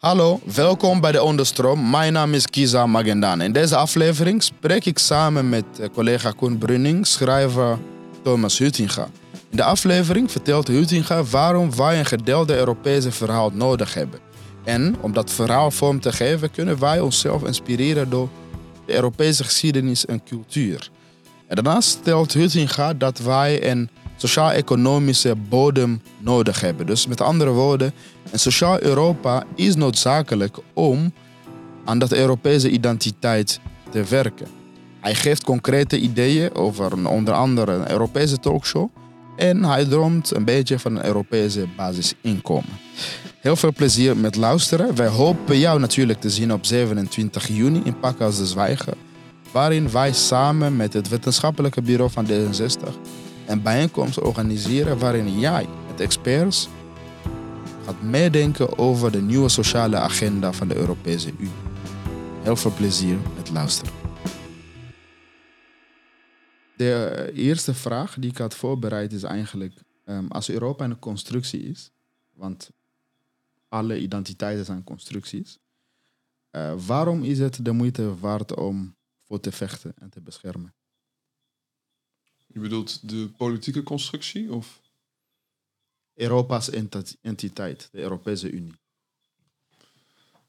Hallo, welkom bij de Onderstroom. Mijn naam is Kiza Magendan. In deze aflevering spreek ik samen met eh, collega Koen Brunning, schrijver Thomas Hutinga. In de aflevering vertelt Hutinga waarom wij een gedeelde Europese verhaal nodig hebben. En om dat verhaal vorm te geven, kunnen wij onszelf inspireren door de Europese geschiedenis en cultuur. Daarnaast stelt Hutinga dat wij een sociaal-economische bodem nodig hebben. Dus met andere woorden, een sociaal Europa is noodzakelijk om aan dat Europese identiteit te werken. Hij geeft concrete ideeën over een, onder andere een Europese talkshow en hij droomt een beetje van een Europese basisinkomen. Heel veel plezier met luisteren. Wij hopen jou natuurlijk te zien op 27 juni in Pakhuis de Zwijger, waarin wij samen met het wetenschappelijke bureau van D66 een bijeenkomst organiseren waarin jij met experts gaat meedenken over de nieuwe sociale agenda van de Europese Unie. Heel veel plezier met luisteren. De eh, eerste vraag die ik had voorbereid is eigenlijk, ehm, als Europa een constructie is, want alle identiteiten zijn constructies, uh, waarom is het de moeite waard om voor te vechten en te beschermen? Je bedoelt de politieke constructie of? Europa's entiteit, de Europese Unie.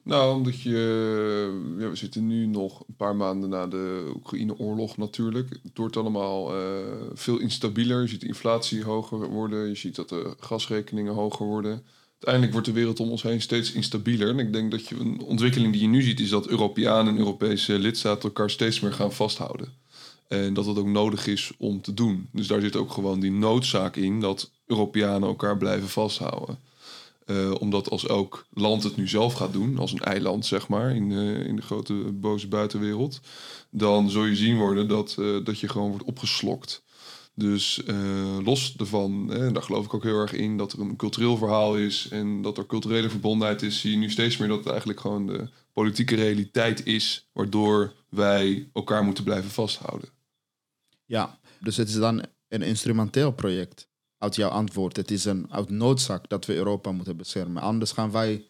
Nou, omdat je. Ja, we zitten nu nog een paar maanden na de Oekraïne-oorlog natuurlijk. Het wordt allemaal uh, veel instabieler. Je ziet de inflatie hoger worden. Je ziet dat de gasrekeningen hoger worden. Uiteindelijk wordt de wereld om ons heen steeds instabieler. En ik denk dat je een ontwikkeling die je nu ziet, is dat Europeanen en Europese lidstaten elkaar steeds meer gaan vasthouden. En dat het ook nodig is om te doen. Dus daar zit ook gewoon die noodzaak in dat Europeanen elkaar blijven vasthouden. Uh, omdat als elk land het nu zelf gaat doen, als een eiland zeg maar, in, uh, in de grote boze buitenwereld, dan zul je zien worden dat, uh, dat je gewoon wordt opgeslokt. Dus los ervan, daar geloof ik ook heel erg in, dat er een cultureel verhaal is en dat er culturele verbondenheid is, zie je nu steeds meer dat het eigenlijk gewoon de politieke realiteit is, waardoor wij elkaar moeten blijven vasthouden. Ja, dus het is dan een instrumenteel project uit jouw antwoord. Het is een uit noodzaak dat we Europa moeten beschermen. Anders gaan wij uh,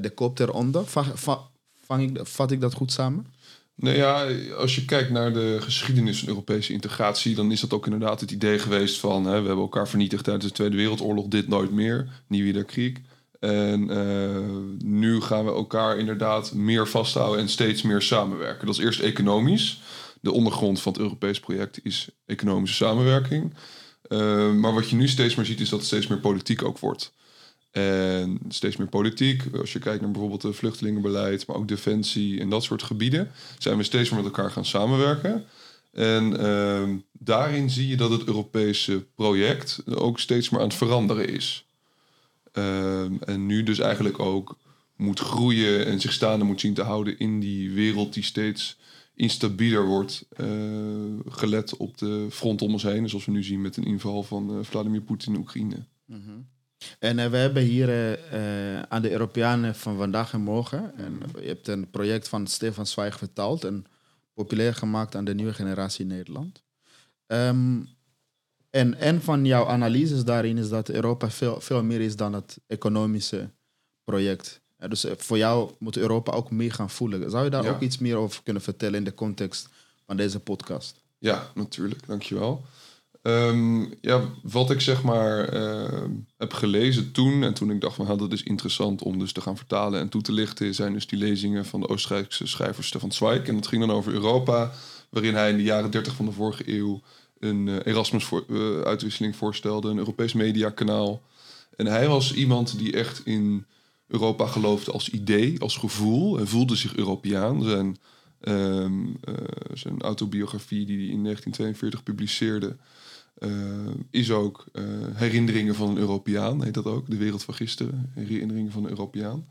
de kop eronder. Va vang ik, vat ik dat goed samen? Nou ja, als je kijkt naar de geschiedenis van Europese integratie, dan is dat ook inderdaad het idee geweest van hè, we hebben elkaar vernietigd tijdens de Tweede Wereldoorlog, dit nooit meer, krieg. En uh, nu gaan we elkaar inderdaad meer vasthouden en steeds meer samenwerken. Dat is eerst economisch de ondergrond van het Europees project is economische samenwerking. Uh, maar wat je nu steeds meer ziet, is dat het steeds meer politiek ook wordt. En steeds meer politiek, als je kijkt naar bijvoorbeeld het vluchtelingenbeleid, maar ook defensie en dat soort gebieden, zijn we steeds meer met elkaar gaan samenwerken. En uh, daarin zie je dat het Europese project ook steeds meer aan het veranderen is. Uh, en nu dus eigenlijk ook moet groeien en zich staande moet zien te houden in die wereld die steeds instabieler wordt, uh, gelet op de front om ons heen. Zoals we nu zien met een inval van uh, Vladimir Poetin in Oekraïne. -hmm. En uh, we hebben hier aan de Europeanen van vandaag en morgen. En je hebt een project van Stefan Zweig vertaald en populair gemaakt aan de nieuwe generatie Nederland. Um, en een van jouw analyses daarin is dat Europa veel, veel meer is dan het economische project dus eh, voor jou moet Europa ook meer gaan voelen. Zou je daar ook iets meer over kunnen vertellen in de context van deze podcast? Ja, natuurlijk. Dankjewel. Um, ja, wat ik zeg maar uh, heb gelezen toen en toen ik dacht van dat is interessant om dus te gaan vertalen en toe te lichten, zijn dus die lezingen van de Oostenrijkse schrijver Stefan Zweig. En dat ging dan over Europa, waarin hij in de jaren 30 van de vorige eeuw een uh, Erasmus-uitwisseling voor, uh, voorstelde, een Europees mediakanaal. En hij was iemand die echt in Europa geloofde als idee, als gevoel. en voelde zich Europeaan. Zijn, um, uh, zijn autobiografie die hij in 1942 publiceerde... Uh, is ook Herinneringen van een Europeaan, heet dat ook. De wereld van gisteren, Herinneringen van een Europeaan.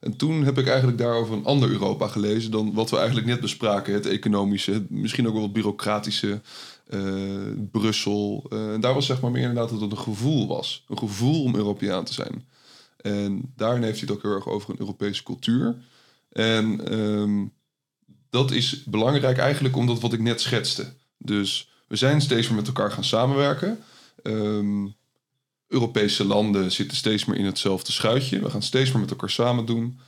En toen heb ik eigenlijk daarover een ander Europa gelezen dan wat we eigenlijk net bespraken. Het economische, misschien ook wel het bureaucratische, Brussel. daar was zeg maar meer inderdaad dat het een gevoel was. Een gevoel om Europeaan te zijn. En daarin heeft hij het ook heel erg over een Europese cultuur. En um, dat is belangrijk eigenlijk omdat wat ik net schetste. Dus we zijn steeds meer met elkaar gaan samenwerken. Um, Europese landen zitten steeds meer in hetzelfde schuitje. We gaan steeds meer met elkaar samen doen.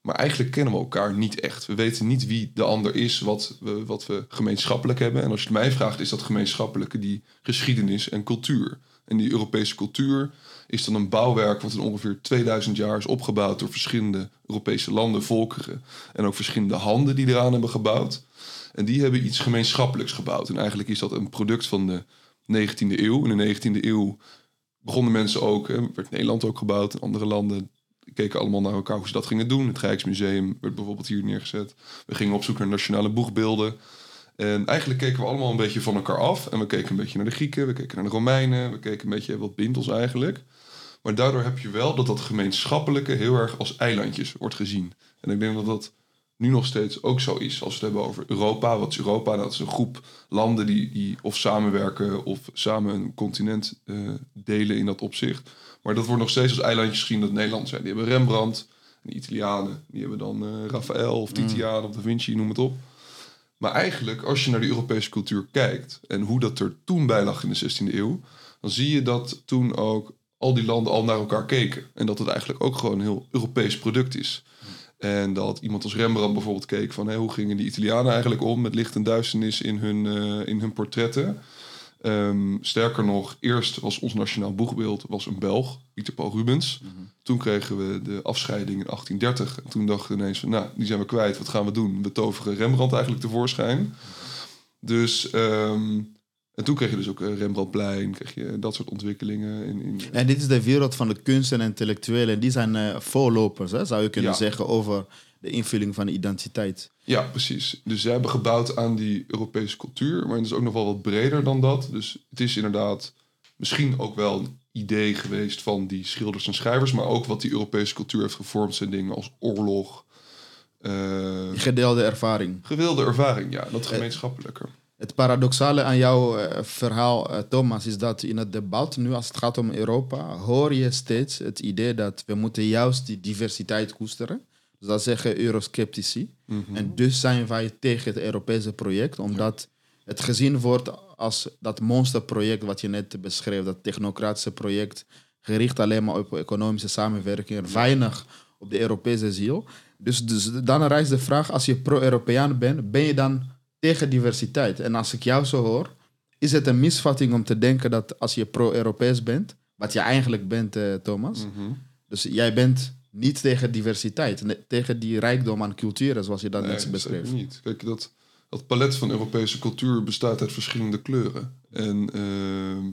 Maar eigenlijk kennen we elkaar niet echt. We weten niet wie de ander is, wat we, wat we gemeenschappelijk hebben. En als je het mij vraagt, is dat gemeenschappelijke die geschiedenis en cultuur. En die Europese cultuur is dan een bouwwerk wat in ongeveer 2000 jaar is opgebouwd door verschillende Europese landen, volkeren en ook verschillende handen die eraan hebben gebouwd. En die hebben iets gemeenschappelijks gebouwd. En eigenlijk is dat een product van de 19e eeuw. In de 19e eeuw begonnen mensen ook, werd Nederland ook gebouwd en andere landen keken allemaal naar elkaar hoe ze dat gingen doen. Het Rijksmuseum werd bijvoorbeeld hier neergezet. We gingen op zoek naar nationale boegbeelden. En eigenlijk keken we allemaal een beetje van elkaar af. En we keken een beetje naar de Grieken, we keken naar de Romeinen, we keken een beetje wat bindt ons eigenlijk. Maar daardoor heb je wel dat dat gemeenschappelijke heel erg als eilandjes wordt gezien. En ik denk dat dat nu nog steeds ook zo is. Als we het hebben over Europa. Wat is Europa? Dat is een groep landen die, die of samenwerken of samen een continent uh, delen in dat opzicht. Maar dat wordt nog steeds als eilandjes gezien dat Nederland zijn. Die hebben Rembrandt, de Italianen. Die hebben dan uh, Raphaël of Titiaan of Da Vinci, noem het op. Maar eigenlijk, als je naar de Europese cultuur kijkt en hoe dat er toen bij lag in de 16e eeuw, dan zie je dat toen ook al die landen al naar elkaar keken. En dat het eigenlijk ook gewoon een heel Europees product is. En dat iemand als Rembrandt bijvoorbeeld keek van hey, hoe gingen die Italianen eigenlijk om met licht en duisternis in hun, uh, in hun portretten. Um, sterker nog, eerst was ons nationaal boegbeeld was een Belg, Pieter Paul Rubens. Mm -hmm. Toen kregen we de afscheiding in 1830. En toen dachten we ineens van, nou, die zijn we kwijt. Wat gaan we doen? We toveren Rembrandt eigenlijk tevoorschijn. Dus, um, en toen kreeg je dus ook Rembrandtplein, kreeg je dat soort ontwikkelingen. In, in... En dit is de wereld van de kunst en intellectuelen. Die zijn uh, voorlopers, hè, zou je kunnen ja. zeggen, over de invulling van de identiteit. Ja, precies. Dus zij hebben gebouwd aan die Europese cultuur, maar het is ook nog wel wat breder dan dat. Dus het is inderdaad misschien ook wel een idee geweest van die schilders en schrijvers, maar ook wat die Europese cultuur heeft gevormd zijn dingen als oorlog. Uh, gedeelde ervaring. Gedeelde ervaring, ja, dat gemeenschappelijke. Het paradoxale aan jouw uh, verhaal, Thomas, is dat in het debat, nu als het gaat om Europa, hoor je steeds het idee dat we moeten juist die diversiteit koesteren. Dus dat zeggen eurosceptici. Mm -hmm. En dus zijn wij tegen het Europese project, omdat ja. het gezien wordt als dat monsterproject wat je net beschreef, dat technocratische project, gericht alleen maar op economische samenwerking en weinig op de Europese ziel. Dus, dus dan rijst de vraag, als je pro-Europeaan bent, ben je dan tegen diversiteit? En als ik jou zo hoor, is het een misvatting om te denken dat als je pro-Europees bent, wat je eigenlijk bent, uh, Thomas, mm -hmm. dus jij bent niet tegen diversiteit, tegen die rijkdom aan culturen, zoals je dat nee, net beschreef. niet. Kijk, dat, dat palet van Europese cultuur bestaat uit verschillende kleuren. En uh,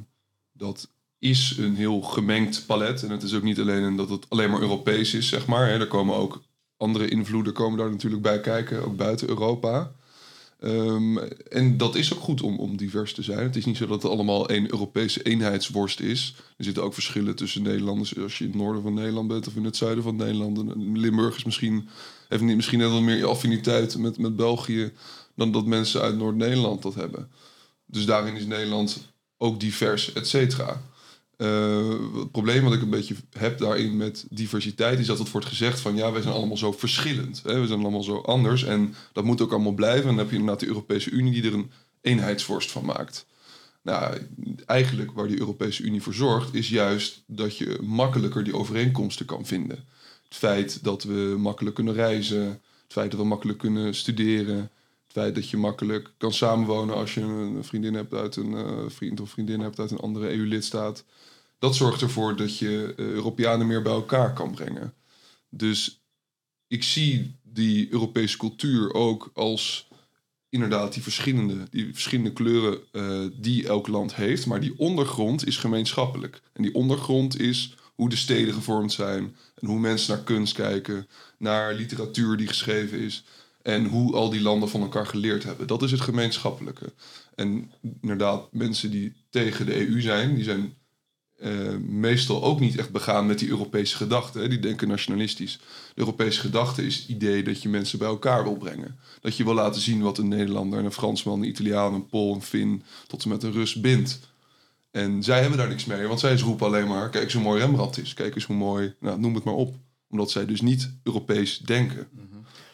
dat is een heel gemengd palet. En het is ook niet alleen dat het alleen maar Europees is, zeg maar. Hè. Er komen ook andere invloeden komen daar natuurlijk bij kijken, ook buiten Europa. Um, en dat is ook goed om, om divers te zijn. Het is niet zo dat het allemaal één Europese eenheidsworst is. Er zitten ook verschillen tussen Nederlanders. Als je in het noorden van Nederland bent of in het zuiden van Nederland. Limburg is misschien, heeft niet, misschien net wat meer affiniteit met, met België dan dat mensen uit Noord-Nederland dat hebben. Dus daarin is Nederland ook divers, et cetera. Uh, het probleem wat ik een beetje heb daarin met diversiteit is dat het wordt gezegd van ja, wij zijn allemaal zo verschillend. Hè? We zijn allemaal zo anders en dat moet ook allemaal blijven. En dan heb je inderdaad de Europese Unie die er een eenheidsvorst van maakt. Nou, eigenlijk waar die Europese Unie voor zorgt, is juist dat je makkelijker die overeenkomsten kan vinden. Het feit dat we makkelijk kunnen reizen, het feit dat we makkelijk kunnen studeren, het feit dat je makkelijk kan samenwonen als je een vriendin hebt uit een uh, vriend of vriendin hebt uit een andere EU-lidstaat dat zorgt ervoor dat je uh, Europeanen meer bij elkaar kan brengen. Dus ik zie die Europese cultuur ook als inderdaad die verschillende, die verschillende kleuren uh, die elk land heeft. Maar die ondergrond is gemeenschappelijk. En die ondergrond is hoe de steden gevormd zijn. En hoe mensen naar kunst kijken. Naar literatuur die geschreven is. En hoe al die landen van elkaar geleerd hebben. Dat is het gemeenschappelijke. En inderdaad, mensen die tegen de EU zijn, die zijn uh, meestal ook niet echt begaan met die Europese gedachten. Die denken nationalistisch. De Europese gedachte is het idee dat je mensen bij elkaar wil brengen. Dat je wil laten zien wat een Nederlander, een Fransman, een Italiaan, een Pool, een Fin tot en met een Rus bindt. En zij hebben daar niks mee, want zij roepen alleen maar: kijk eens hoe mooi Rembrandt is, kijk eens hoe mooi, nou, noem het maar op. Omdat zij dus niet Europees denken.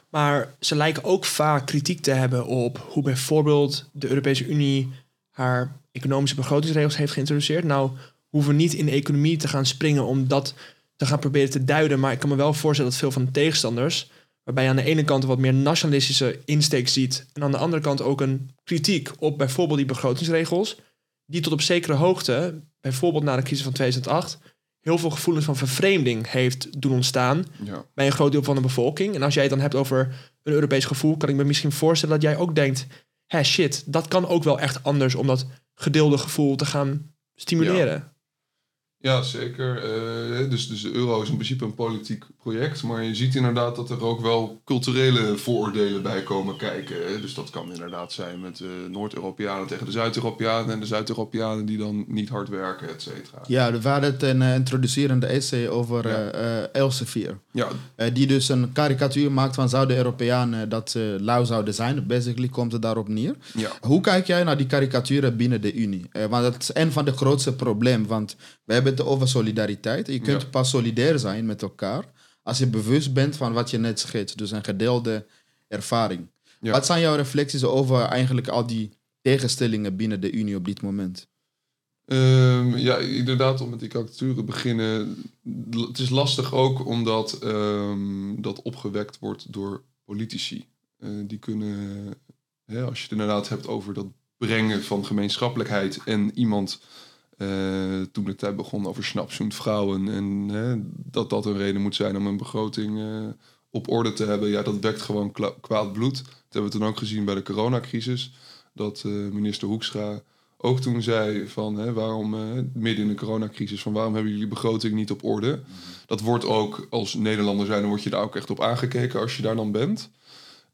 Maar ze lijken ook vaak kritiek te hebben op hoe bijvoorbeeld de Europese Unie haar economische begrotingsregels heeft geïntroduceerd. Nou, hoeven niet in de economie te gaan springen om dat te gaan proberen te duiden. Maar ik kan me wel voorstellen dat veel van de tegenstanders, waarbij je aan de ene kant een wat meer nationalistische insteek ziet, en aan de andere kant ook een kritiek op bijvoorbeeld die begrotingsregels, die tot op zekere hoogte, bijvoorbeeld na de crisis van 2008, heel veel gevoelens van vervreemding heeft doen ontstaan Ja. bij een groot deel van de bevolking. En als jij het dan hebt over een Europees gevoel, kan ik me misschien voorstellen dat jij ook denkt: hé shit, dat kan ook wel echt anders om dat gedeelde gevoel te gaan stimuleren. Ja, zeker. Eh, dus, dus de euro is in principe een politiek project. Maar je ziet inderdaad dat er ook wel culturele vooroordelen bij komen kijken. hè. Dus dat kan inderdaad zijn met de Noord-Europeanen tegen de Zuid-Europeanen. En de Zuid-Europeanen die dan niet hard werken, et cetera. Ja, we hadden het een eh, introducerende essay over Ja. eh, eh, Elsevier. Ja, Eh, die dus een karikatuur maakt van zouden Europeanen dat ze lauw zouden zijn. Basically komt het daarop neer. ja. Hoe kijk jij naar die karikaturen binnen de Unie? Eh, want dat is een van de grootste problemen. Want we hebben het over solidariteit. Je kunt Ja. pas solidair zijn met elkaar als je bewust bent van wat je net schetst. Dus een gedeelde ervaring. Ja. Wat zijn jouw reflecties over eigenlijk al die tegenstellingen binnen de Unie op dit moment? Ehm, ja, inderdaad, om met die karikaturen te beginnen. Het is lastig ook omdat ehm, dat opgewekt wordt door politici. Eh, die kunnen, hè, als je het inderdaad hebt over dat brengen van gemeenschappelijkheid en iemand eh, toen de tijd begon over snapzoend vrouwen en dat dat een reden moet zijn om een begroting eh, op orde te hebben. Ja, dat wekt gewoon kwaad bloed. Dat hebben we toen ook gezien bij de coronacrisis. Dat eh, minister Hoekstra ook toen zei van hè, waarom midden in de coronacrisis van waarom hebben jullie begroting niet op orde? Dat wordt ook als Nederlander zijn, dan word je daar ook echt op aangekeken als je daar dan bent.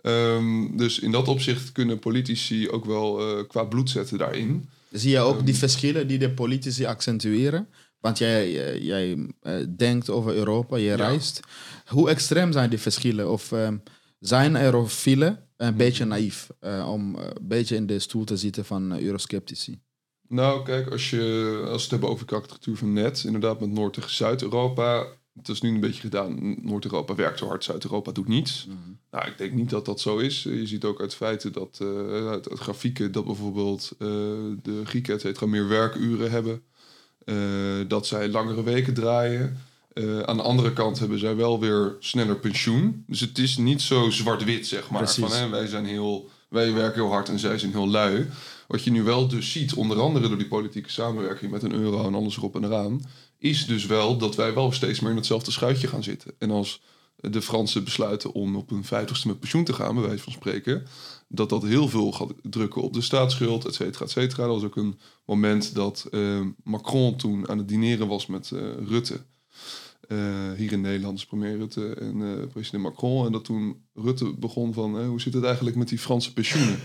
Ehm, dus in dat opzicht kunnen politici ook wel qua bloed zetten daarin. Zie je ook die verschillen die de politici accentueren? Want jij, eh, jij eh, denkt over Europa, je reist. Hoe extreem zijn die verschillen? Of ehm, zijn eurofielen een beetje naïef eh, om een beetje in de stoel te zitten van eurosceptici? Nou, kijk, als, je, als we het hebben over de architectuur van net, inderdaad met Noord- tegen Zuid-Europa. Het is nu een beetje gedaan. Noord-Europa werkt zo hard, Zuid-Europa doet niets. Nou, ik denk niet dat dat zo is. Je ziet ook uit feiten dat, eh, uit, uit grafieken, dat bijvoorbeeld eh, de Grieken et cetera meer werkuren hebben. Eh, dat zij langere weken draaien. Aan de andere kant hebben zij wel weer sneller pensioen. Dus het is niet zo zwart-wit, zeg maar. Precies. Van, hè, wij, zijn heel, wij werken heel hard en zij zijn heel lui. Wat je nu wel dus ziet, onder andere door die politieke samenwerking met een euro en alles erop en eraan, is dus wel dat wij wel steeds meer in hetzelfde schuitje gaan zitten. En als de Fransen besluiten om op hun vijftigste met pensioen te gaan, bij wijze van spreken, dat dat heel veel gaat drukken op de staatsschuld, et cetera, et cetera. Dat was ook een moment dat eh, Macron toen aan het dineren was met eh, Rutte. Eh, hier in Nederland, premier Rutte en president Macron. En dat toen Rutte begon van, hoe zit het eigenlijk met die Franse pensioenen?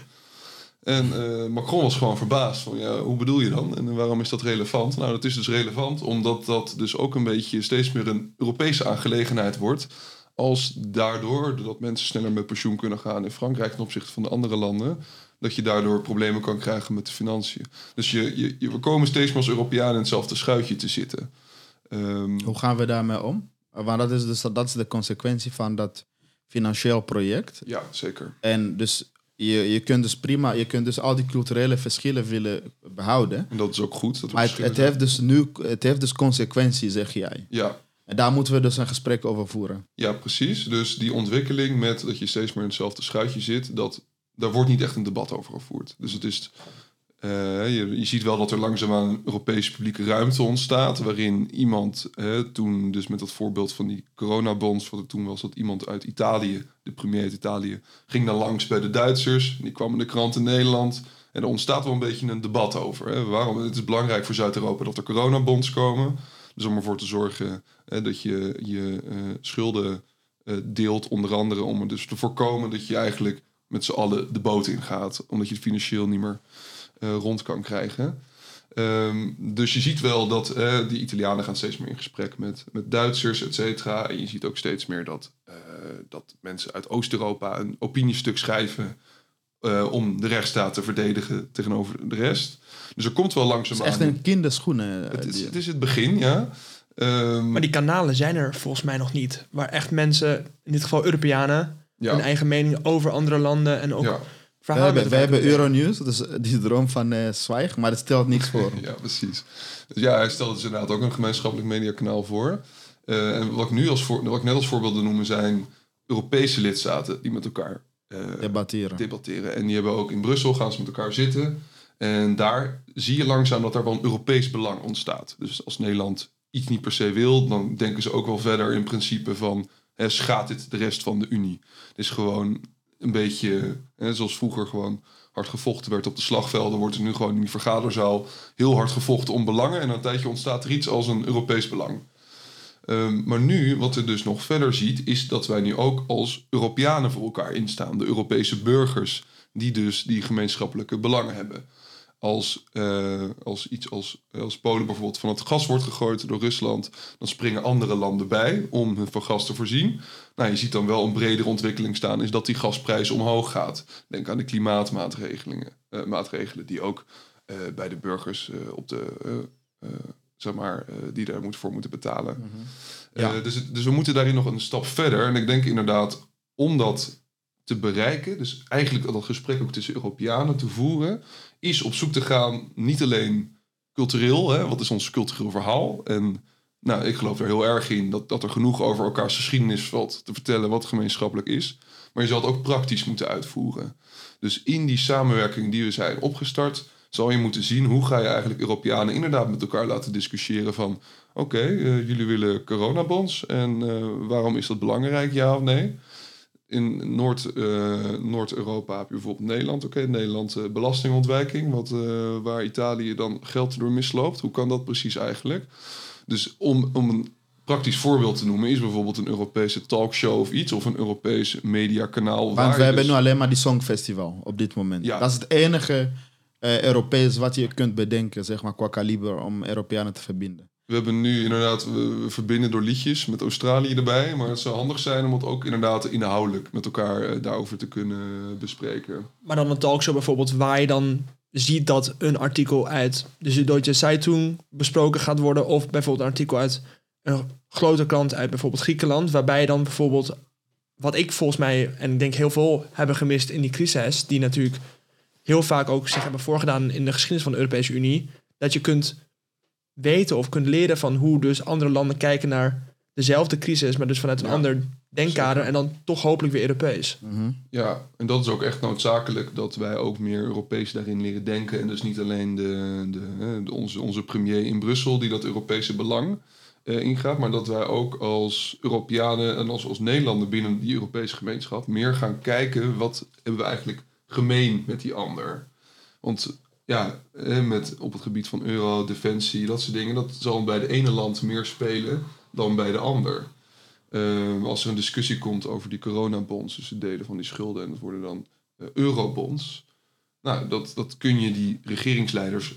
En eh, Macron was gewoon verbaasd van, ja, hoe bedoel je dan? En waarom is dat relevant? Nou, dat is dus relevant omdat dat dus ook een beetje steeds meer een Europese aangelegenheid wordt. Als daardoor, doordat mensen sneller met pensioen kunnen gaan in Frankrijk ten opzichte van de andere landen, dat je daardoor problemen kan krijgen met de financiën. Dus je, je, je- we komen steeds meer als Europeanen in hetzelfde schuitje te zitten. Ehm, Hoe gaan we daarmee om? Want dat is, dus, dat is de consequentie van dat financieel project. ja, zeker. En dus je, je kunt dus prima, je kunt dus al die culturele verschillen willen behouden. En dat is ook goed. Dat Maar het, het, heeft dus nu, het heeft dus consequenties, zeg jij. Ja, En daar moeten we dus een gesprek over voeren. Ja, precies. Dus die ontwikkeling met dat je steeds meer in hetzelfde schuitje zit, dat, daar wordt niet echt een debat over gevoerd. Dus het is. Eh, je, je ziet wel dat er langzaamaan een Europese publieke ruimte ontstaat. Waarin iemand, eh, toen dus met dat voorbeeld van die coronabonds, wat het toen was, dat iemand uit Italië, de premier uit Italië, ging dan langs bij de Duitsers. Die kwam in de krant in Nederland. En er ontstaat wel een beetje een debat over. Hè. Waarom? Het is belangrijk voor Zuid-Europa dat er coronabonds komen. Dus om ervoor te zorgen hè, dat je je eh, schulden deelt, onder andere om er dus te voorkomen dat je eigenlijk met z'n allen de boot ingaat, omdat je het financieel niet meer rond kan krijgen. Ehm, dus je ziet wel dat eh, die Italianen gaan steeds meer in gesprek met, met Duitsers, et cetera. En je ziet ook steeds meer dat, eh, dat mensen uit Oost-Europa een opiniestuk schrijven eh, om de rechtsstaat te verdedigen tegenover de rest. Dus er komt wel Het is echt een kinderschoenen. eh, het, is, het is het begin, ja. Ehm, Maar die kanalen zijn er volgens mij nog niet. Waar echt mensen, in dit geval Europeanen, ja. hun eigen mening over andere landen en ook ja. We verhaal hebben, elkaar hebben. Euronews, dus die droom van eh Zwijg, maar dat stelt niks voor. Ja, precies. Dus ja, hij stelt dus inderdaad ook een gemeenschappelijk mediakanaal voor. Eh, en wat ik, nu als voor, wat ik net als voorbeeld wil noemen zijn Europese lidstaten die met elkaar eh, Debatteren. debatteren. En die hebben ook in Brussel, gaan ze met elkaar zitten. En daar zie je langzaam dat er wel een Europees belang ontstaat. Dus als Nederland iets niet per se wil, dan denken ze ook wel verder in principe van... Hè, schaadt dit de rest van de Unie? Het is gewoon een beetje, hè, zoals vroeger gewoon hard gevochten werd op de slagvelden... wordt er nu gewoon in die vergaderzaal heel hard gevochten om belangen. En een tijdje ontstaat er iets als een Europees belang. Ehm, maar nu, wat je dus nog verder ziet, is dat wij nu ook als Europeanen voor elkaar instaan. De Europese burgers, die dus die gemeenschappelijke belangen hebben. Als, eh, als iets als, als Polen bijvoorbeeld van het gas wordt gegooid door Rusland, dan springen andere landen bij om hun van gas te voorzien. Nou, je ziet dan wel een bredere ontwikkeling staan, is dat die gasprijs omhoog gaat. Denk aan de klimaatmaatregelen, eh, maatregelen die ook eh, bij de burgers op de, zeg maar, die daar moet voor moeten betalen. Ja. Eh, dus, dus we moeten daarin nog een stap verder. En ik denk inderdaad, om dat te bereiken, dus eigenlijk dat gesprek ook tussen Europeanen te voeren, is op zoek te gaan, niet alleen cultureel, hè, wat is ons cultureel verhaal? En nou, ik geloof er heel erg in dat, dat er genoeg over elkaars geschiedenis valt te vertellen wat gemeenschappelijk is. Maar je zal het ook praktisch moeten uitvoeren. Dus in die samenwerking die we zijn opgestart, zal je moeten zien hoe ga je eigenlijk Europeanen inderdaad met elkaar laten discussiëren van oké, eh, jullie willen coronabonds en eh, waarom is dat belangrijk, ja of nee? In Noord, eh, Noord-Europa heb je bijvoorbeeld Nederland. Oké, Nederland eh, belastingontwijking, wat, eh, waar Italië dan geld door misloopt. Hoe kan dat precies eigenlijk? Dus om, om een praktisch voorbeeld te noemen, is bijvoorbeeld een Europese talkshow of iets, of een Europees mediakanaal. Want waar we hebben dus- nu alleen maar die Songfestival op dit moment. Ja. Dat is het enige Europees wat je kunt bedenken, zeg maar, qua kaliber om Europeanen te verbinden. We hebben nu inderdaad, we, verbinden door liedjes met Australië erbij. Maar het zou handig zijn om het ook inderdaad inhoudelijk met elkaar eh, daarover te kunnen bespreken. Maar dan een talkshow bijvoorbeeld waar je dan ziet dat een artikel uit de Süddeutsche Zeitung besproken gaat worden. Of bijvoorbeeld een artikel uit een grote krant uit bijvoorbeeld Griekenland. Waarbij je dan bijvoorbeeld, wat ik volgens mij, en ik denk heel veel hebben gemist in die crisis. Die natuurlijk heel vaak ook zich hebben voorgedaan in de geschiedenis van de Europese Unie. Dat je kunt weten of kunt leren van hoe dus andere landen kijken naar dezelfde crisis. Maar dus vanuit een Ja, ander denkkader. En dan toch hopelijk weer Europees. Ja, en dat is ook echt noodzakelijk dat wij ook meer Europees daarin leren denken. En dus niet alleen de, de- onze, onze premier in Brussel die dat Europese belang eh, ingaat, maar dat wij ook als Europeanen en als, als Nederlander binnen die Europese gemeenschap meer gaan kijken wat hebben we eigenlijk gemeen met die ander. Want ja, met, op het gebied van euro, defensie, dat soort dingen, dat zal bij de ene land meer spelen dan bij de ander. Eh, als er een discussie komt over die coronabonds, dus het delen van die schulden, en dat worden dan eh, eurobonds. Nou, dat, dat kun je die regeringsleiders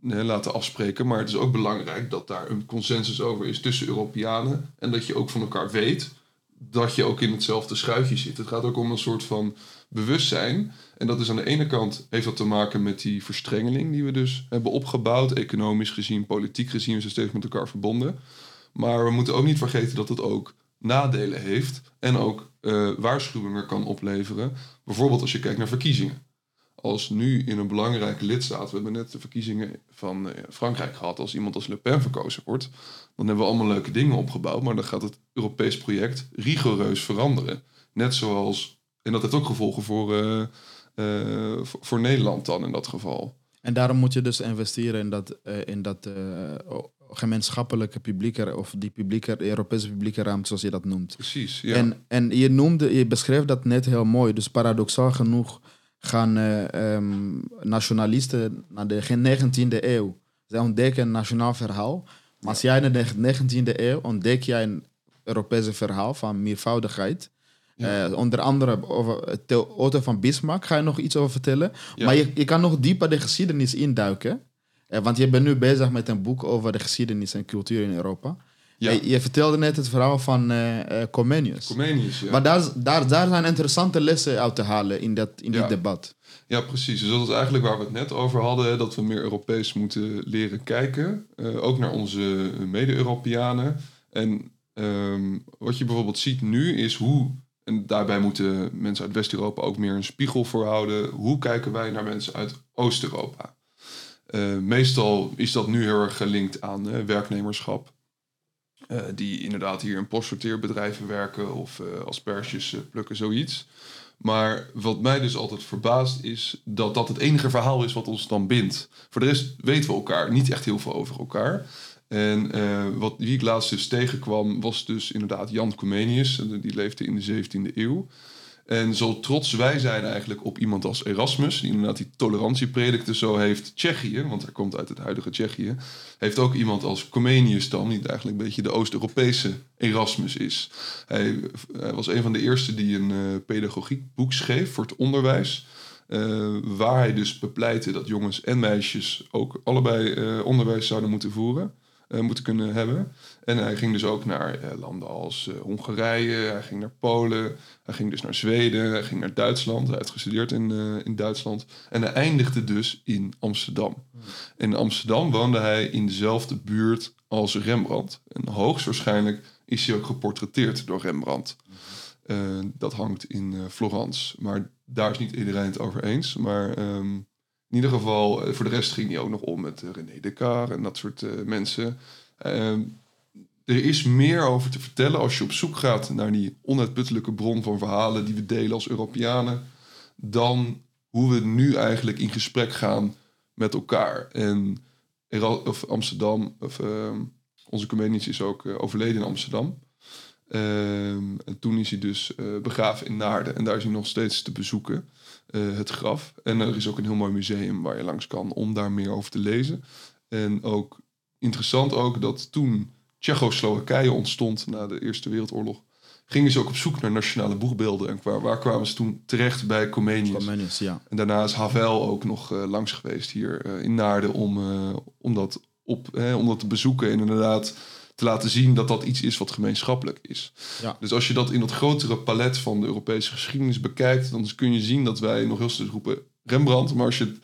laten afspreken. Maar het is ook belangrijk dat daar een consensus over is tussen Europeanen. En dat je ook van elkaar weet dat je ook in hetzelfde schuitje zit. Het gaat ook om een soort van bewustzijn. En dat is aan de ene kant heeft dat te maken met die verstrengeling die we dus hebben opgebouwd. Economisch gezien, politiek gezien, we zijn steeds met elkaar verbonden. Maar we moeten ook niet vergeten dat het ook nadelen heeft en ook eh, waarschuwingen kan opleveren. Bijvoorbeeld als je kijkt naar verkiezingen. Als nu in een belangrijke lidstaat, we hebben net de verkiezingen van eh, Frankrijk gehad, als iemand als Le Pen verkozen wordt, dan hebben we allemaal leuke dingen opgebouwd, maar dan gaat het Europees project rigoureus veranderen. Net zoals, en dat heeft ook gevolgen voor, eh, eh, voor, Nederland dan in dat geval. En daarom moet je dus investeren in dat, in dat gemeenschappelijke publieke, of die publieke, Europese publieke ruimte, zoals je dat noemt. Precies, ja. En, en je noemde, je beschreef dat net heel mooi. Dus paradoxaal genoeg gaan eh, ehm, nationalisten naar de 19e eeuw. Zij ontdekken een nationaal verhaal. Maar als jij in de 19e eeuw ontdek jij een Europese verhaal van meervoudigheid. Eh, onder andere over Theo- Otto van Bismarck ga je nog iets over vertellen. Ja. Maar je, je kan nog dieper de geschiedenis induiken. Eh, want je bent nu bezig met een boek over de geschiedenis en cultuur in Europa. Ja. Eh, je vertelde net het verhaal van eh, Comenius. Comenius, ja. Maar daar, daar, daar zijn interessante lessen uit te halen in, dat, in Ja. dit debat. Ja, precies. Dus dat is eigenlijk waar we het net over hadden. Dat we meer Europees moeten leren kijken. ook naar onze mede-Europeanen. En ehm, wat je bijvoorbeeld ziet nu is hoe en daarbij moeten mensen uit West-Europa ook meer een spiegel voor houden. Hoe kijken wij naar mensen uit Oost-Europa? Uh, meestal is dat nu heel erg gelinkt aan uh, werknemerschap. Uh, die inderdaad hier in postsorteerbedrijven werken of asperges plukken, zoiets. Maar wat mij dus altijd verbaast is dat dat het enige verhaal is wat ons dan bindt. Voor de rest weten we elkaar niet echt heel veel over elkaar. En uh, wat, wie ik laatst dus tegenkwam was dus inderdaad Jan Comenius. Die leefde in de 17e eeuw. En zo trots wij zijn eigenlijk op iemand als Erasmus, die inderdaad die tolerantie predikte, zo heeft Tsjechië, want hij komt uit het huidige Tsjechië, heeft ook iemand als Comenius dan, die eigenlijk een beetje de Oost-Europese Erasmus is. Hij, was een van de eerste die een uh, pedagogiek boek schreef voor het onderwijs. Uh, waar hij dus bepleitte dat jongens en meisjes ook allebei uh, onderwijs zouden moeten voeren. Uh, moeten kunnen hebben. En hij ging dus ook naar uh, landen als uh, Hongarije, hij ging naar Polen, hij ging dus naar Zweden, hij ging naar Duitsland. Hij heeft gestudeerd in, in Duitsland. En hij eindigde dus in Amsterdam. Hmm. In Amsterdam woonde hij in dezelfde buurt als Rembrandt. En hoogstwaarschijnlijk is hij ook geportretteerd door Rembrandt. Hmm. dat hangt in Florence. Maar daar is niet iedereen het over eens. Maar um, in ieder geval, eh, voor de rest ging hij ook nog om met eh, René Descartes en dat soort uh, mensen. Uh, er is meer over te vertellen als je op zoek gaat naar die onuitputtelijke bron van verhalen die we delen als Europeanen, dan hoe we nu eigenlijk in gesprek gaan met elkaar. En of Amsterdam, of, ehm, onze comedians is ook overleden in Amsterdam. Ehm, en toen is hij dus begraven in Naarden en daar is hij nog steeds te bezoeken. Eh, het graf. En er is ook een heel mooi museum waar je langs kan om daar meer over te lezen. En ook interessant ook dat toen Tsjechoslowakije ontstond na de Eerste Wereldoorlog, gingen ze ook op zoek naar nationale boegbeelden. En waar, waar kwamen ze toen terecht bij Comenius? ja. En daarna is Havel ook nog uh, langs geweest hier uh, in Naarden om, om, dat op, om dat te bezoeken. En inderdaad te laten zien dat dat iets is wat gemeenschappelijk is. Ja. Dus als je dat in dat grotere palet van de Europese geschiedenis bekijkt, dan kun je zien dat wij nog heel steeds roepen Rembrandt, maar als je het,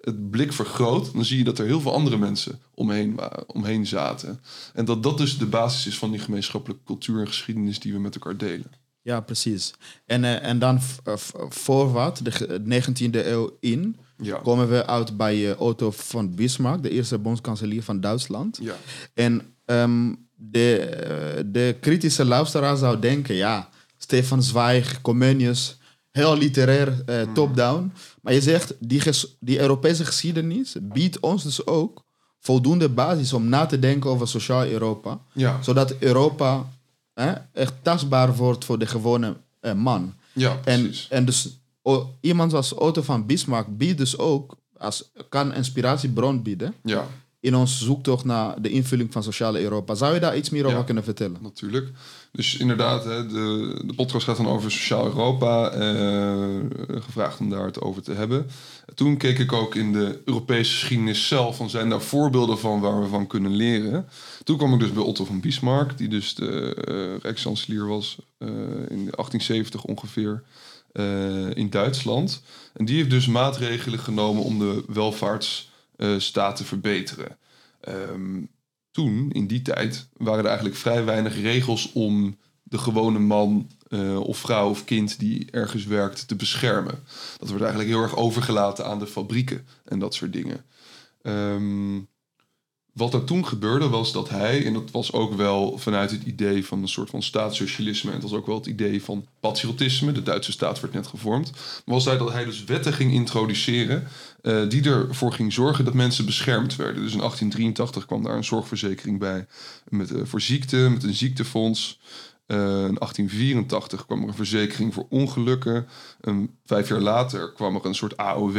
het blik vergroot, dan zie je dat er heel veel andere mensen omheen, omheen zaten. En dat dat dus de basis is van die gemeenschappelijke cultuur en geschiedenis die we met elkaar delen. Ja, precies. En, uh, en dan uh, voor wat, de 19e eeuw in, ja. komen we uit bij uh, Otto von Bismarck, de eerste bondskanselier van Duitsland. Ja. En um, de, eh, de kritische luisteraar zou denken, ja, Stefan Zweig, Comenius, heel literair, uh, top-down. Maar je zegt, die, die Europese geschiedenis biedt ons dus ook voldoende basis om na te denken over sociaal Europa. Ja. Zodat Europa echt tastbaar wordt voor de gewone uh, man. Ja, en, en dus iemand als Otto van Bismarck biedt dus ook, als, kan inspiratiebron bieden. Ja in ons zoektocht naar de invulling van sociale Europa. Zou je daar iets meer over kunnen vertellen? Natuurlijk. Dus inderdaad, hè, de, de podcast gaat dan over sociaal Europa. Eh, gevraagd om daar het over te hebben. Toen keek ik ook in de Europese geschiedenis zelf. Van zijn daar voorbeelden van waar we van kunnen leren? Toen kwam ik dus bij Otto van Bismarck, die dus de uh, Rijkskanselier was uh, in 1870 ongeveer. in Duitsland. En die heeft dus maatregelen genomen om de welvaarts uh, staat te verbeteren. Ehm, toen, in die tijd, waren er eigenlijk vrij weinig regels om de gewone man uh, of vrouw of kind die ergens werkt te beschermen. Dat wordt eigenlijk heel erg overgelaten aan de fabrieken en dat soort dingen. Um, wat er toen gebeurde was dat hij, en dat was ook wel vanuit het idee van een soort van staatssocialisme, en dat was ook wel het idee van patriotisme, de Duitse staat werd net gevormd, was hij dat hij dus wetten ging introduceren uh, die ervoor ging zorgen dat mensen beschermd werden. Dus in 1883 kwam daar een zorgverzekering bij met, uh, voor ziekte, met een ziektefonds. Uh, in 1884 kwam er een verzekering voor ongelukken. vijf jaar later kwam er een soort AOW.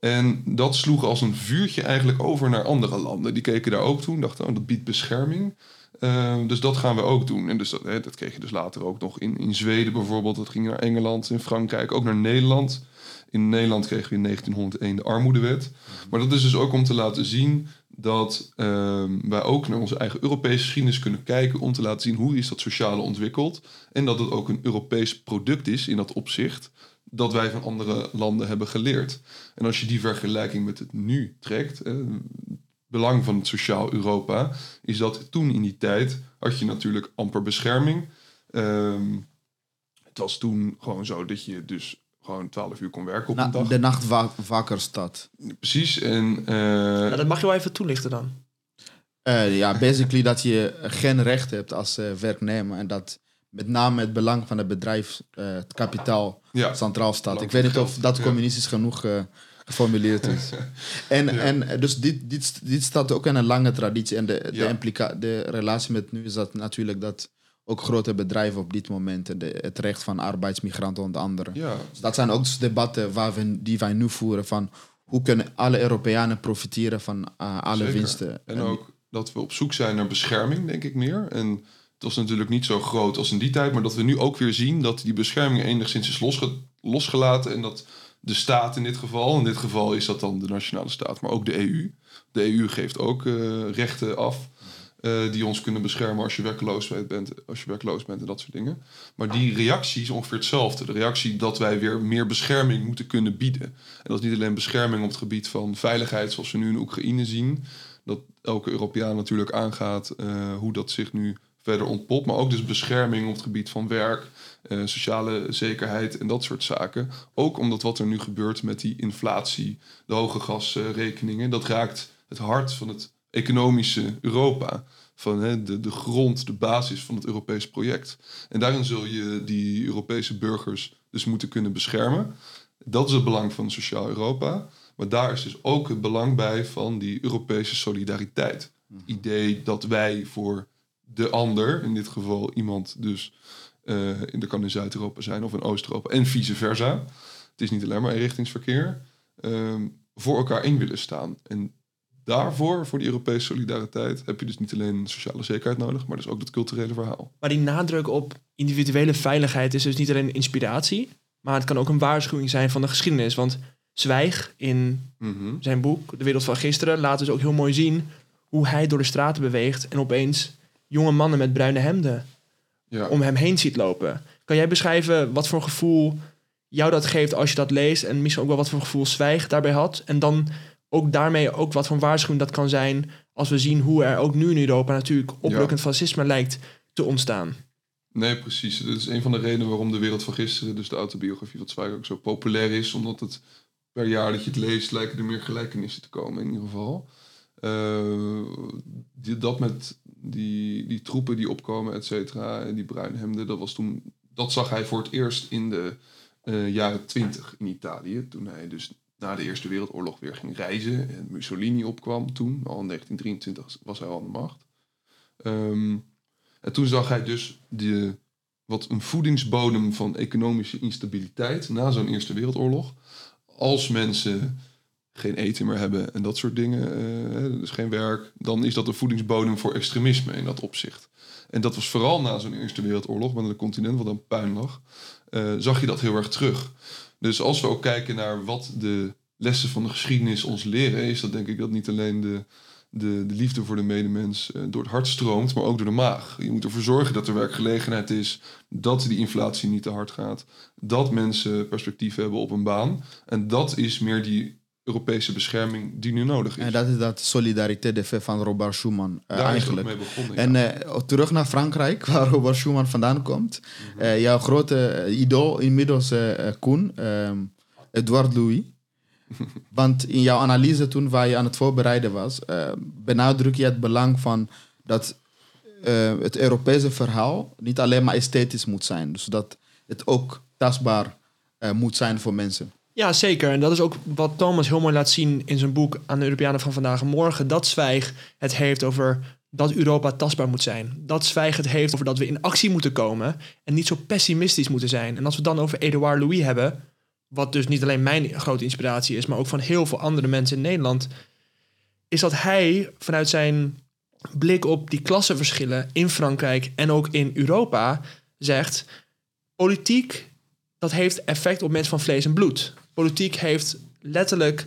En dat sloeg als een vuurtje eigenlijk over naar andere landen. Die keken daar ook toen, dachten, oh, dat biedt bescherming. Uh, dus dat gaan we ook doen. En dus dat, hè, dat kreeg je dus later ook nog in, in Zweden bijvoorbeeld. Dat ging naar Engeland, in Frankrijk, ook naar Nederland. In Nederland kregen we in 1901 de armoedewet. Maar dat is dus ook om te laten zien dat uh, wij ook naar onze eigen Europese geschiedenis kunnen kijken om te laten zien hoe is dat sociale ontwikkeld. En dat het ook een Europees product is in dat opzicht dat wij van andere landen hebben geleerd. En als je die vergelijking met het nu trekt, het belang van het sociaal Europa, is dat toen in die tijd had je natuurlijk amper bescherming. Um, Het was toen gewoon zo dat je dus gewoon 12 uur kon werken op Na- een dag. de nacht wa- wakker staat. Precies. En eh, Nou, dat mag je wel even toelichten dan. Eh, ja, basically dat je geen recht hebt als eh, werknemer. En dat met name het belang van het bedrijf, eh, het kapitaal, ja, centraal staat. Ik weet niet of dat communistisch genoeg eh, geformuleerd is. en, Ja. en eh, dus dit, dit, dit staat ook in een lange traditie. En de, de, Ja. implica- de relatie met nu is dat natuurlijk dat ook grote bedrijven op dit moment, de, het recht van arbeidsmigranten onder andere. ja, Dus dat zijn ook dus debatten waar we, die wij nu voeren van hoe kunnen alle Europeanen profiteren van alle Zeker. winsten. En ook dat we op zoek zijn naar bescherming, denk ik meer. En was natuurlijk niet zo groot als in die tijd, maar dat we nu ook weer zien dat die bescherming enigszins is losge- losgelaten. En dat de staat in dit geval, in dit geval is dat dan de nationale staat, maar ook de EU. De EU geeft ook eh, rechten af. eh, die ons kunnen beschermen als je werkloos bent, als je werkloos bent en dat soort dingen. Maar die reactie is ongeveer hetzelfde. De reactie dat wij weer meer bescherming moeten kunnen bieden. En dat is niet alleen bescherming op het gebied van veiligheid, zoals we nu in Oekraïne zien. Dat elke Europeaan natuurlijk aangaat eh, hoe dat zich nu verder ontpopt. Maar ook dus bescherming op het gebied van werk, eh, sociale zekerheid en dat soort zaken. Ook omdat wat er nu gebeurt met die inflatie, de hoge gasrekeningen, dat raakt het hart van het economische Europa. Van hè, de, de grond, de basis van het Europees project. En daarin zul je die Europese burgers dus moeten kunnen beschermen. Dat is het belang van sociaal Europa. Maar daar is dus ook het belang bij van die Europese solidariteit. Idee dat wij voor de ander, in dit geval iemand dus, eh in, dat kan in Zuid-Europa zijn of in Oost-Europa en vice versa. Het is niet alleen maar eenrichtingsverkeer. ehm, voor elkaar in willen staan. En daarvoor, voor die Europese solidariteit, heb je dus niet alleen sociale zekerheid nodig, maar dus ook dat culturele verhaal. Maar die nadruk op individuele veiligheid is dus niet alleen inspiratie, maar het kan ook een waarschuwing zijn van de geschiedenis. Want Zwijg in Mhm. zijn boek De Wereld van Gisteren laat dus ook heel mooi zien hoe hij door de straten beweegt en opeens jonge mannen met bruine hemden Ja. om hem heen ziet lopen. Kan jij beschrijven wat voor gevoel jou dat geeft als je dat leest en misschien ook wel wat voor gevoel Zwijg daarbij had? En dan ook daarmee ook wat voor waarschuwing dat kan zijn als we zien hoe er ook nu in Europa natuurlijk oprukkend fascisme lijkt te ontstaan. Nee, precies. Dat is een van de redenen waarom de wereld van gisteren, dus de autobiografie van Zweig, ook zo populair is. Omdat het per jaar dat je het leest, lijken er meer gelijkenissen te komen in ieder geval. Die, dat met die, die troepen die opkomen, et cetera, en die bruine hemden, dat was toen, dat zag hij voor het eerst in de eh, jaren twintig in Italië. Toen hij dus na de Eerste Wereldoorlog weer ging reizen en Mussolini opkwam toen, al in 1923 was hij al aan de macht. Ehm, en toen zag hij dus de, wat een voedingsbodem van economische instabiliteit na zo'n Eerste Wereldoorlog. Als mensen geen eten meer hebben en dat soort dingen, eh, dus geen werk, dan is dat een voedingsbodem voor extremisme in dat opzicht. En dat was vooral na zo'n Eerste Wereldoorlog, wanneer het continent wat aan puin lag, eh, zag je dat heel erg terug. Dus als we ook kijken naar wat de lessen van de geschiedenis ons leren, is dat denk ik dat niet alleen de, de, de liefde voor de medemens eh, door het hart stroomt, maar ook door de maag. Je moet ervoor zorgen dat er werkgelegenheid is, dat die inflatie niet te hard gaat, dat mensen perspectief hebben op een baan. En dat is meer die Europese bescherming die nu nodig is. En dat is dat solidariteit de fait van Robert Schuman eh, eigenlijk. mee begonnen. En ja. eh, terug naar Frankrijk, waar Robert Schuman vandaan komt. Eh, jouw grote idool inmiddels, Koen, ehm, Edouard Louis. Want in jouw analyse toen waar je aan het voorbereiden was, benadruk je het belang van dat het Europese verhaal niet alleen maar esthetisch moet zijn. Dus dat het ook tastbaar moet zijn voor mensen. Ja, zeker. En dat is ook wat Thomas heel mooi laat zien in zijn boek aan de Europeanen van vandaag en morgen. Dat Zwijg het heeft over dat Europa tastbaar moet zijn. Dat Zwijg het heeft over dat we in actie moeten komen en niet zo pessimistisch moeten zijn. En als we het dan over Edouard Louis hebben, wat dus niet alleen mijn grote inspiratie is, maar ook van heel veel andere mensen in Nederland, is dat hij vanuit zijn blik op die klassenverschillen in Frankrijk en ook in Europa zegt: politiek dat heeft effect op mensen van vlees en bloed. Politiek heeft letterlijk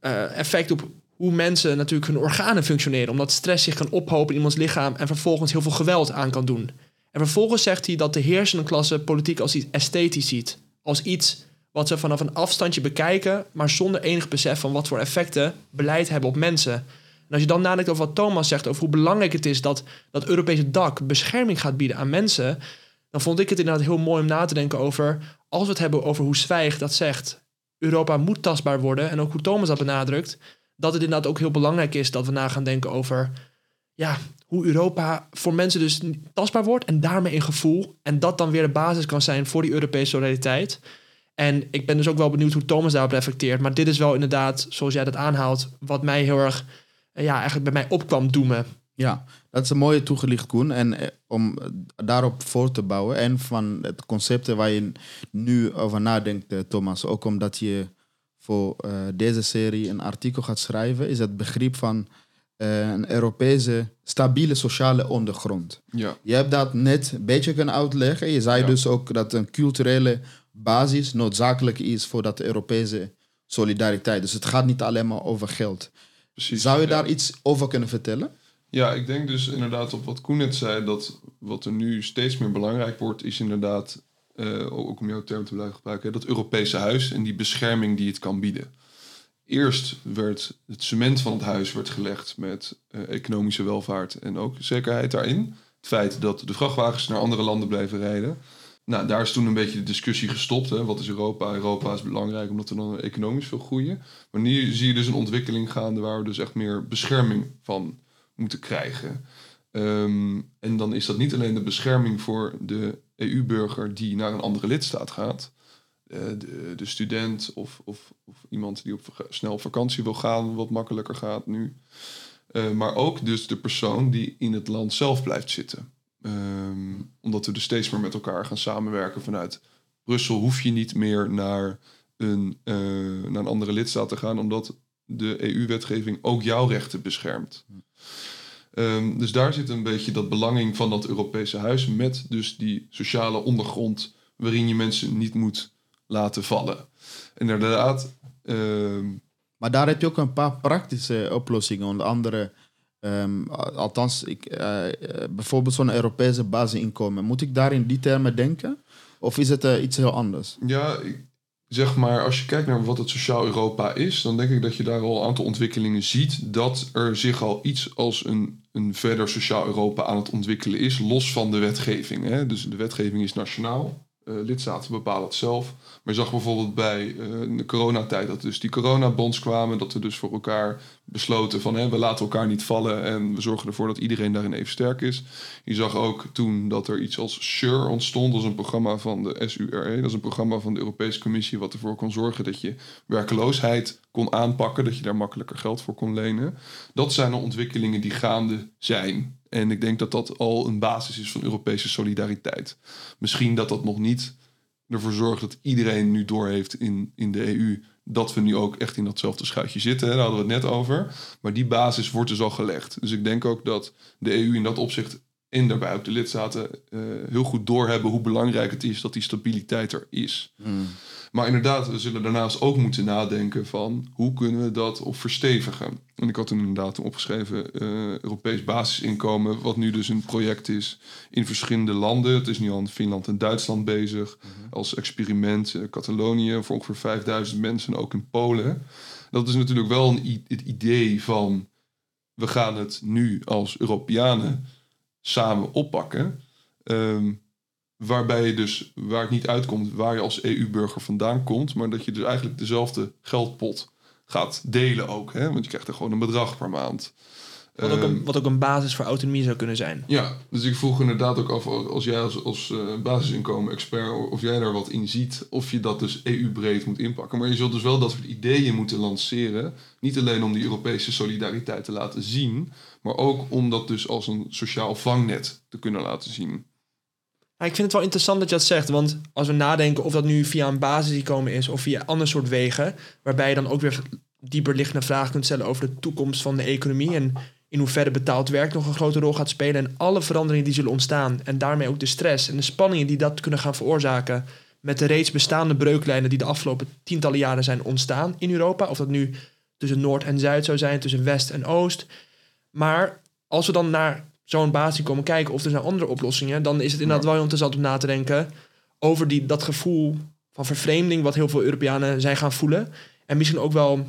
eh, effect op hoe mensen natuurlijk hun organen functioneren. Omdat stress zich kan ophopen in iemands lichaam en vervolgens heel veel geweld aan kan doen. En vervolgens zegt hij dat de heersende klasse politiek als iets esthetisch ziet. Als iets wat ze vanaf een afstandje bekijken, maar zonder enig besef van wat voor effecten beleid hebben op mensen. En als je dan nadenkt over wat Thomas zegt, over hoe belangrijk het is dat dat Europese dak bescherming gaat bieden aan mensen, dan vond ik het inderdaad heel mooi om na te denken over, als we het hebben over hoe Zwijg dat zegt, Europa moet tastbaar worden, en ook hoe Thomas dat benadrukt, dat het inderdaad ook heel belangrijk is dat we na gaan denken over, ja, hoe Europa voor mensen dus tastbaar wordt en daarmee een gevoel, en dat dan weer de basis kan zijn voor die Europese solidariteit. En ik ben dus ook wel benieuwd hoe Thomas daarop reflecteert, maar dit is wel inderdaad, zoals jij dat aanhaalt, wat mij heel erg, ja, eigenlijk bij mij opkwam doemen. Ja, dat is een mooie toegelicht, Koen. En eh, om daarop voor te bouwen en van het concepten waar je nu over nadenkt, eh, Thomas, ook omdat je voor eh, deze serie een artikel gaat schrijven, is het begrip van eh, een Europese stabiele sociale ondergrond. Ja, Je hebt dat net een beetje kunnen uitleggen. Je zei Ja. dus ook dat een culturele basis noodzakelijk is voor dat Europese solidariteit. Dus het gaat niet alleen maar over geld. precies. Zou je Ja. daar iets over kunnen vertellen? Ja, ik denk dus inderdaad op wat Koen net zei, dat wat er nu steeds meer belangrijk wordt, is inderdaad, eh, ook om jouw term te blijven gebruiken, dat Europese huis en die bescherming die het kan bieden. Eerst werd het cement van het huis werd gelegd met eh, economische welvaart en ook zekerheid daarin. Het feit dat de vrachtwagens naar andere landen blijven rijden. Nou, daar is toen een beetje de discussie gestopt. Hè. Wat is Europa? Europa is belangrijk omdat we dan economisch veel groeien. Maar nu zie je dus een ontwikkeling gaande waar we dus echt meer bescherming van moeten krijgen. Ehm, en dan is dat niet alleen de bescherming voor de EU-burger die naar een andere lidstaat gaat. Eh, de, de student of, of, of iemand die op snel vakantie wil gaan, wat makkelijker gaat nu. Eh, maar ook dus de persoon die in het land zelf blijft zitten. Ehm, omdat we dus steeds meer met elkaar gaan samenwerken vanuit Brussel hoef je niet meer naar een, eh, naar een andere lidstaat te gaan, omdat de EU-wetgeving ook jouw rechten beschermt. Ehm, dus daar zit een beetje dat belanging van dat Europese huis met dus die sociale ondergrond waarin je mensen niet moet laten vallen. En inderdaad, ehm, Maar daar heb je ook een paar praktische oplossingen. Onder andere, ehm, al- althans, ik, eh, bijvoorbeeld zo'n Europese basisinkomen. Moet ik daar in die termen denken? Of is het eh, iets heel anders? Ja, ik- zeg maar, als je kijkt naar wat het sociaal Europa is, dan denk ik dat je daar al een aantal ontwikkelingen ziet. Dat er zich al iets als een, een verder sociaal Europa aan het ontwikkelen is, los van de wetgeving. Hè? Dus de wetgeving is nationaal. Eh, lidstaten bepalen het zelf. Maar je zag bijvoorbeeld bij eh, de coronatijd dat dus die coronabonds kwamen. Dat we dus voor elkaar besloten van hè, we laten elkaar niet vallen en we zorgen ervoor dat iedereen daarin even sterk is. Je zag ook toen dat er iets als SURE ontstond. Dat is een programma van de SURE. Dat is een programma van de Europese Commissie wat ervoor kon zorgen dat je werkeloosheid kon aanpakken. Dat je daar makkelijker geld voor kon lenen. Dat zijn al ontwikkelingen die gaande zijn. En ik denk dat dat al een basis is van Europese solidariteit. Misschien dat dat nog niet ervoor zorgt dat iedereen nu doorheeft in, in de EU dat we nu ook echt in datzelfde schuitje zitten. Daar hadden we het net over. Maar die basis wordt dus al gelegd. Dus ik denk ook dat de EU in dat opzicht en daarbij ook de lidstaten eh, heel goed doorhebben hoe belangrijk het is dat die stabiliteit er is. Maar inderdaad, we zullen daarnaast ook moeten nadenken van hoe kunnen we dat op verstevigen. En ik had toen inderdaad opgeschreven eh, Europees basisinkomen, wat nu dus een project is in verschillende landen. Het is nu al in Finland en Duitsland bezig als experiment. eh, Catalonië voor ongeveer 5000 mensen, ook in Polen. Dat is natuurlijk wel een, het idee van we gaan het nu als Europeanen samen oppakken. Ehm, waarbij je dus, waar het niet uitkomt waar je als EU-burger vandaan komt, maar dat je dus eigenlijk dezelfde geldpot gaat delen ook. Hè? Want je krijgt er gewoon een bedrag per maand. Wat ook, Ehm, een, wat ook een basis voor autonomie zou kunnen zijn. ja, dus ik vroeg inderdaad ook af, als jij als, als eh, basisinkomen-expert, of jij daar wat in ziet, of je dat dus EU-breed moet inpakken. Maar je zult dus wel dat soort ideeën moeten lanceren. Niet alleen om die Europese solidariteit te laten zien, maar ook om dat dus als een sociaal vangnet te kunnen laten zien. Ik vind het wel interessant dat je dat zegt, want als we nadenken of dat nu via een basisinkomen is of via ander soort wegen, waarbij je dan ook weer dieper liggende vragen kunt stellen over de toekomst van de economie en in hoeverre betaald werk nog een grote rol gaat spelen en alle veranderingen die zullen ontstaan en daarmee ook de stress en de spanningen die dat kunnen gaan veroorzaken met de reeds bestaande breuklijnen die de afgelopen tientallen jaren zijn ontstaan in Europa, of dat nu tussen Noord en Zuid zou zijn, tussen West en Oost. Maar als we dan naar zo'n basis komen kijken of er zijn andere oplossingen, dan is het inderdaad wel interessant om na te denken over die, dat gevoel van vervreemding wat heel veel Europeanen zijn gaan voelen. En misschien ook wel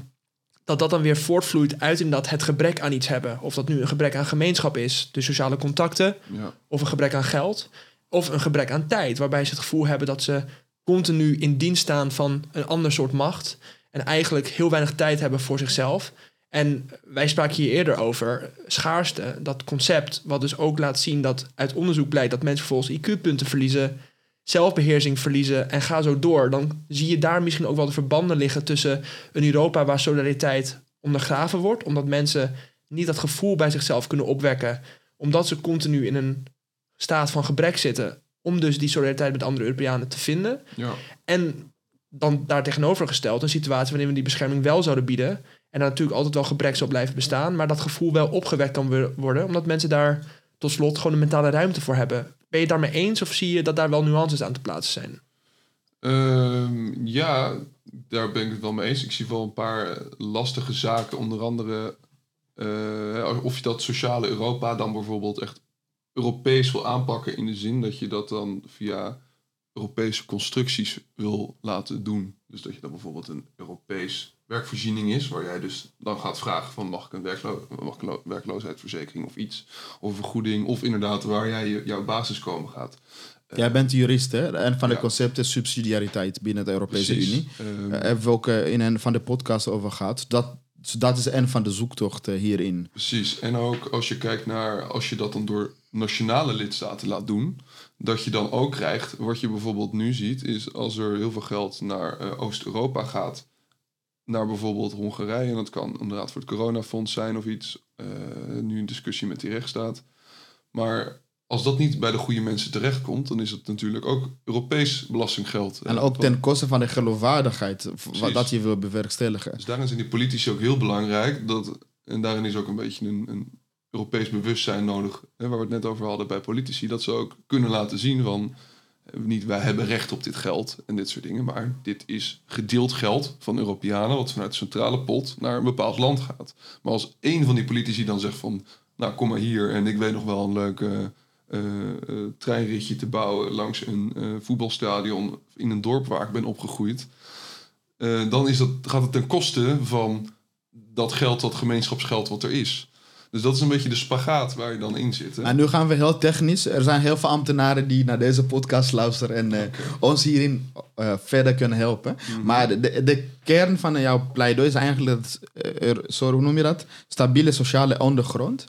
dat dat dan weer voortvloeit uit inderdaad het gebrek aan iets hebben. Of dat nu een gebrek aan gemeenschap is, de sociale contacten, Ja. of een gebrek aan geld. Of een gebrek aan tijd, waarbij ze het gevoel hebben dat ze continu in dienst staan van een ander soort macht. En eigenlijk heel weinig tijd hebben voor zichzelf. En wij spraken hier eerder over schaarste, dat concept, wat dus ook laat zien dat uit onderzoek blijkt dat mensen volgens IQ-punten verliezen, zelfbeheersing verliezen en ga zo door. Dan zie je daar misschien ook wel de verbanden liggen tussen een Europa waar solidariteit ondergraven wordt, omdat mensen niet dat gevoel bij zichzelf kunnen opwekken, omdat ze continu in een staat van gebrek zitten, om dus die solidariteit met andere Europeanen te vinden. Ja. En dan daar tegenovergesteld een situatie waarin we die bescherming wel zouden bieden. En dan natuurlijk altijd wel gebrek zal blijven bestaan, maar dat gevoel wel opgewekt kan wo- worden, omdat mensen daar tot slot gewoon een mentale ruimte voor hebben. Ben je daarmee eens of zie je dat daar wel nuances aan te plaatsen zijn? Ehm, ja, daar ben ik het wel mee eens. Ik zie wel een paar eh, lastige zaken. Onder andere eh, of je dat sociale Europa dan bijvoorbeeld echt Europees wil aanpakken. In de zin dat je dat dan via Europese constructies wil laten doen. Dus dat je dan bijvoorbeeld een Europees werkvoorziening is. Waar jij dus dan gaat vragen van mag ik een, werklo mag ik werkloosheidsverzekering of iets. Of een vergoeding. Of inderdaad waar jij je- jouw basiskomen gaat. Jij bent jurist, hè? En van de Ja. concept is subsidiariteit binnen de Europese Precies. Unie. Ehm, Daar hebben we ook eh, in een van de podcasts over gehad. Dat, dat is een van de zoektochten hierin. Precies. En ook als je kijkt naar, als je dat dan door nationale lidstaten laat doen, dat je dan ook krijgt, wat je bijvoorbeeld nu ziet, is als er heel veel geld naar eh, Oost-Europa gaat, naar bijvoorbeeld Hongarije, en dat kan inderdaad voor het coronafonds zijn of iets, eh, nu een discussie met die rechtsstaat. Maar als dat niet bij de goede mensen terechtkomt, dan is het natuurlijk ook Europees belastinggeld. En Eh, ook wat- ten koste van de geloofwaardigheid, wat dat je wil bewerkstelligen. Dus daarin zijn die politici ook heel belangrijk. Dat, en daarin is ook een beetje een, een Europees bewustzijn nodig. Hè, waar we het net over hadden bij politici. Dat ze ook kunnen laten zien van... eh, Niet wij hebben recht op dit geld en dit soort dingen. Maar dit is gedeeld geld van Europeanen. Wat vanuit de centrale pot naar een bepaald land gaat. Maar als één van die politici dan zegt van... Nou kom maar hier en ik weet nog wel een leuk... eh, eh, treinritje te bouwen langs een eh, voetbalstadion in een dorp waar ik ben opgegroeid. Dan is dat, gaat het ten koste van dat geld, dat gemeenschapsgeld wat er is. Dus dat is een beetje de spagaat waar je dan in zit. Hè? En nu gaan we heel technisch. Er zijn heel veel ambtenaren die naar deze podcast luisteren en eh, ons hierin eh, verder kunnen helpen. Mhm. Maar de, de, kern van jouw pleidooi is eigenlijk, dat, eh, er- hoe noem je dat? Stabiele sociale ondergrond.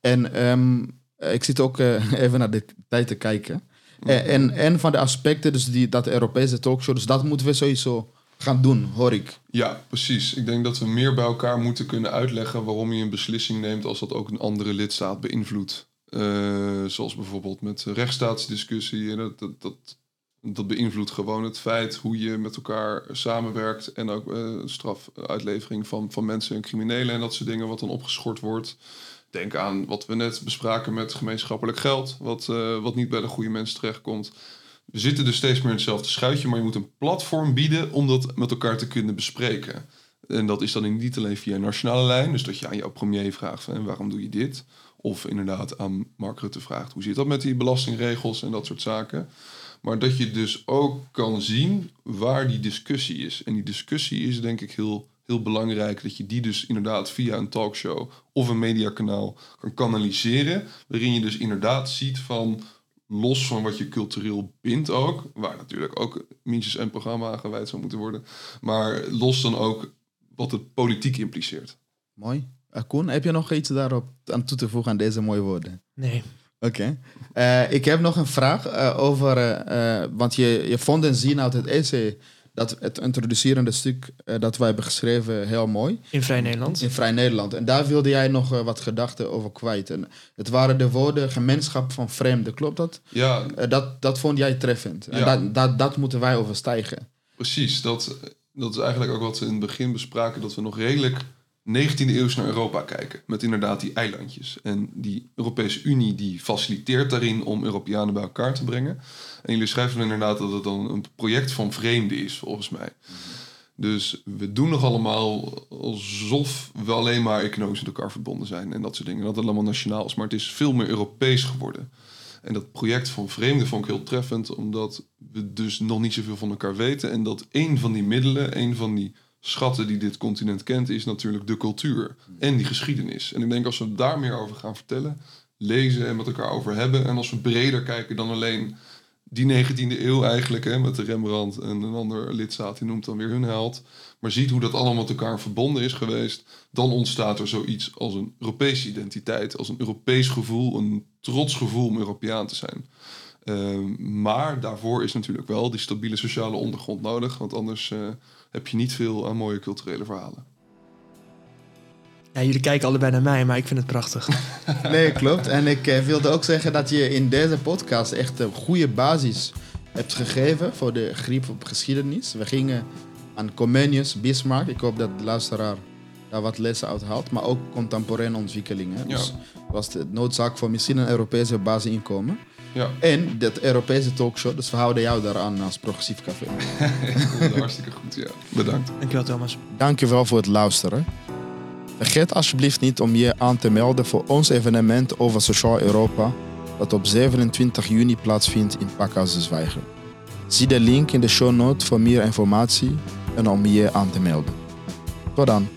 En ehm, eh, ik zit ook eh, even naar de tijd te kijken. Eh, en een van de aspecten, dus die, dat Europese talkshow, dus dat moeten we sowieso gaan doen, hoor ik. Ja, precies. Ik denk dat we meer bij elkaar moeten kunnen uitleggen waarom je een beslissing neemt als dat ook een andere lidstaat beïnvloedt. Eh, zoals bijvoorbeeld met rechtsstaatsdiscussie. Dat, dat, dat, dat beïnvloedt gewoon het feit hoe je met elkaar samenwerkt. En ook eh, strafuitlevering van, van mensen en criminelen en dat soort dingen, wat dan opgeschort wordt. Denk aan wat we net bespraken met gemeenschappelijk geld, wat, eh, wat niet bij de goede mensen terechtkomt. We zitten dus steeds meer in hetzelfde schuitje, maar je moet een platform bieden om dat met elkaar te kunnen bespreken. En dat is dan niet alleen via een nationale lijn, dus dat je aan jouw premier vraagt van "En waarom doe je dit? Of inderdaad aan Mark Rutte vraagt hoe zit dat met die belastingregels en dat soort zaken. Maar dat je dus ook kan zien waar die discussie is. En die discussie is denk ik heel, heel belangrijk. Dat je die dus inderdaad via een talkshow of een mediakanaal kan kanaliseren. Waarin je dus inderdaad ziet van los van wat je cultureel bindt ook. Waar natuurlijk ook minstens een programma aan gewijd zou moeten worden. Maar los dan ook wat het politiek impliceert. Mooi. Uh, Koen, heb je nog iets daarop aan toe te voegen aan deze mooie woorden? Nee. Oké. Eh, ik heb nog een vraag eh, over, eh, eh, want je, je vond en zien uit het essay dat het introducerende stuk eh, dat wij hebben geschreven heel mooi In Vrij Nederland. in Vrij Nederland. En daar wilde jij nog eh, wat gedachten over kwijt. En het waren de woorden gemeenschap van vreemden, klopt dat? Ja, Eh, dat, dat vond jij treffend. En Ja. dat, dat, dat moeten wij overstijgen. Precies, dat, dat is eigenlijk ook wat we in het begin bespraken, dat we nog redelijk 19e eeuws naar Europa kijken. Met inderdaad die eilandjes. En die Europese Unie die faciliteert daarin om Europeanen bij elkaar te brengen. En jullie schrijven inderdaad dat het dan een project van vreemden is, volgens mij. Dus we doen nog allemaal alsof we alleen maar economisch met elkaar verbonden zijn en dat soort dingen. Dat het allemaal nationaal is, maar het is veel meer Europees geworden. En dat project van vreemden vond ik heel treffend, omdat we dus nog niet zoveel van elkaar weten. En dat een van die middelen, een van die schatten die dit continent kent, is natuurlijk de cultuur en die geschiedenis. En ik denk als we daar meer over gaan vertellen, lezen en met elkaar over hebben. En als we breder kijken dan alleen die 19e eeuw eigenlijk, hè, met de Rembrandt en een ander lidstaat, die noemt dan weer hun held. Maar ziet hoe dat allemaal met elkaar verbonden is geweest, dan ontstaat er zoiets als een Europese identiteit, als een Europees gevoel, een trots gevoel om Europeaan te zijn. Ehm, maar daarvoor is natuurlijk wel die stabiele sociale ondergrond nodig, want anders eh, heb je niet veel aan mooie culturele verhalen. Ja, jullie kijken allebei naar mij, maar ik vind het prachtig. Nee, klopt. En ik eh, wilde ook zeggen dat je in deze podcast echt een goede basis hebt gegeven voor de griep op geschiedenis. We gingen aan Comenius, Bismarck. Ik hoop dat de luisteraar daar wat lessen uit haalt. Maar ook contemporaine ontwikkelingen. Ja. Dus was de noodzaak voor misschien een Europese basis inkomen. Ja, En dat Europese talkshow. Dus we houden jou daaraan als progressief café. hartstikke goed. Ja. Bedankt. Dankjewel, Thomas. Dankjewel voor het luisteren. Vergeet alsjeblieft niet om je aan te melden voor ons evenement over Sociaal Europa, dat op 27 juni plaatsvindt in Pakhuis de Zwijger. Zie de link in de show notes voor meer informatie en om je aan te melden. Tot dan.